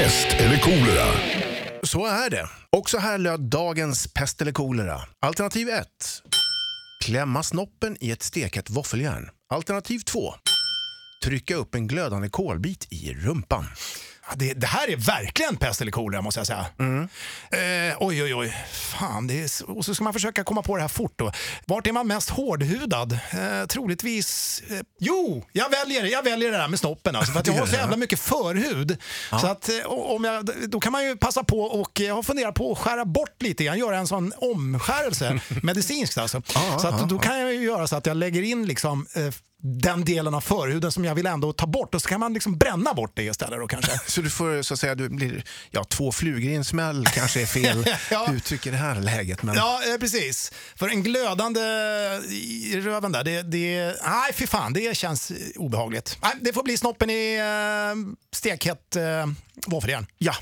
Pest eller kolera? Så är det. Och så här löd dagens pest eller kolera. Alternativ 1. Klämma snoppen i ett stekhett våffeljärn. Alternativ 2. Trycka upp en glödande kolbit i rumpan. Ja, Det, det här är verkligen pest eller kolera måste jag säga. Eh, oj, oj, oj. Fan, är, och så ska man försöka komma på det här fort. Då. Vart är man mest hårdhudad? Eh, troligtvis... Eh, jo, jag väljer, jag väljer det där med snoppen. Alltså, för att jag har så jävla mycket förhud. Så att, eh, om jag, då kan man ju passa på och jag har funderat på att skära bort lite grann. Göra en sån omskärelse, medicinskt alltså. så att, då kan jag ju göra så att jag lägger in liksom, eh, den delen av förhuden som jag vill ändå ta bort och så kan man liksom bränna bort det istället då kanske. Så du får så att säga, du blir, ja, två flugor i en smäll kanske är fel Ja. uttryck i det här läget. Men Ja, eh, precis. För en glödande i röven där, det, det, nej fy fan, det känns eh, obehagligt. Nej, det får bli snoppen i eh, stekhett eh, våffeljärn. Ja,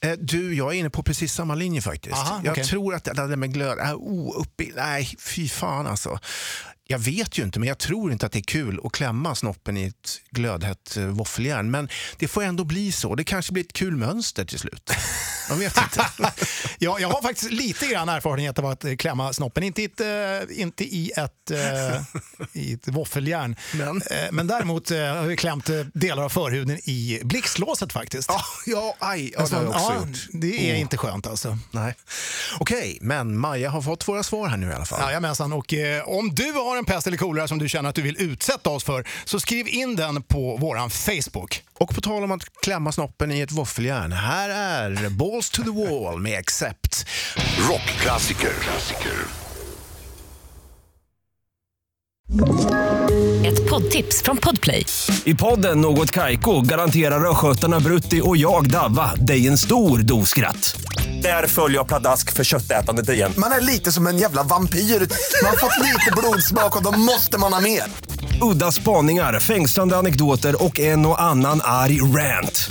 Eh, du, jag är inne på precis samma linje faktiskt. Aha, jag okej. tror att det där med glöd, äh, oh, upp i, nej fy fan alltså. Jag vet ju inte, men jag tror inte att det är kul att klämma snoppen i ett glödhett eh, våffeljärn. Men det får ändå bli så. Det kanske blir ett kul mönster till slut. Jag vet inte. Ja, jag har faktiskt lite grann erfarenhet av att eh, klämma snoppen. Inte i ett, eh, inte i ett, eh, i ett våffeljärn. Men? Men däremot eh, har jag klämt delar av förhuden i blixtlåset faktiskt. ja, ja, aj, ja, det har jag också ja, gjort. det är Oh. inte skönt alltså. Nej. Okej, men Maja har fått våra svar här nu i alla fall. Jajamensan, och eh, om du har en pest eller kolera som du känner att du vill utsätta oss för så skriv in den på våran Facebook. Och på tal om att klämma snoppen i ett våffeljärn. Här är Balls to the wall med Accept. Rockklassiker. Klassiker. Ett poddtips från Podplay. I podden Något Kaiko garanterar östgötarna Brutti och jag, Davva, dig en stor dos skratt. Där följer jag pladask för köttätandet igen. Man är lite som en jävla vampyr. Man har fått lite blodsmak och då måste man ha mer. Udda spaningar, fängslande anekdoter och en och annan arg rant.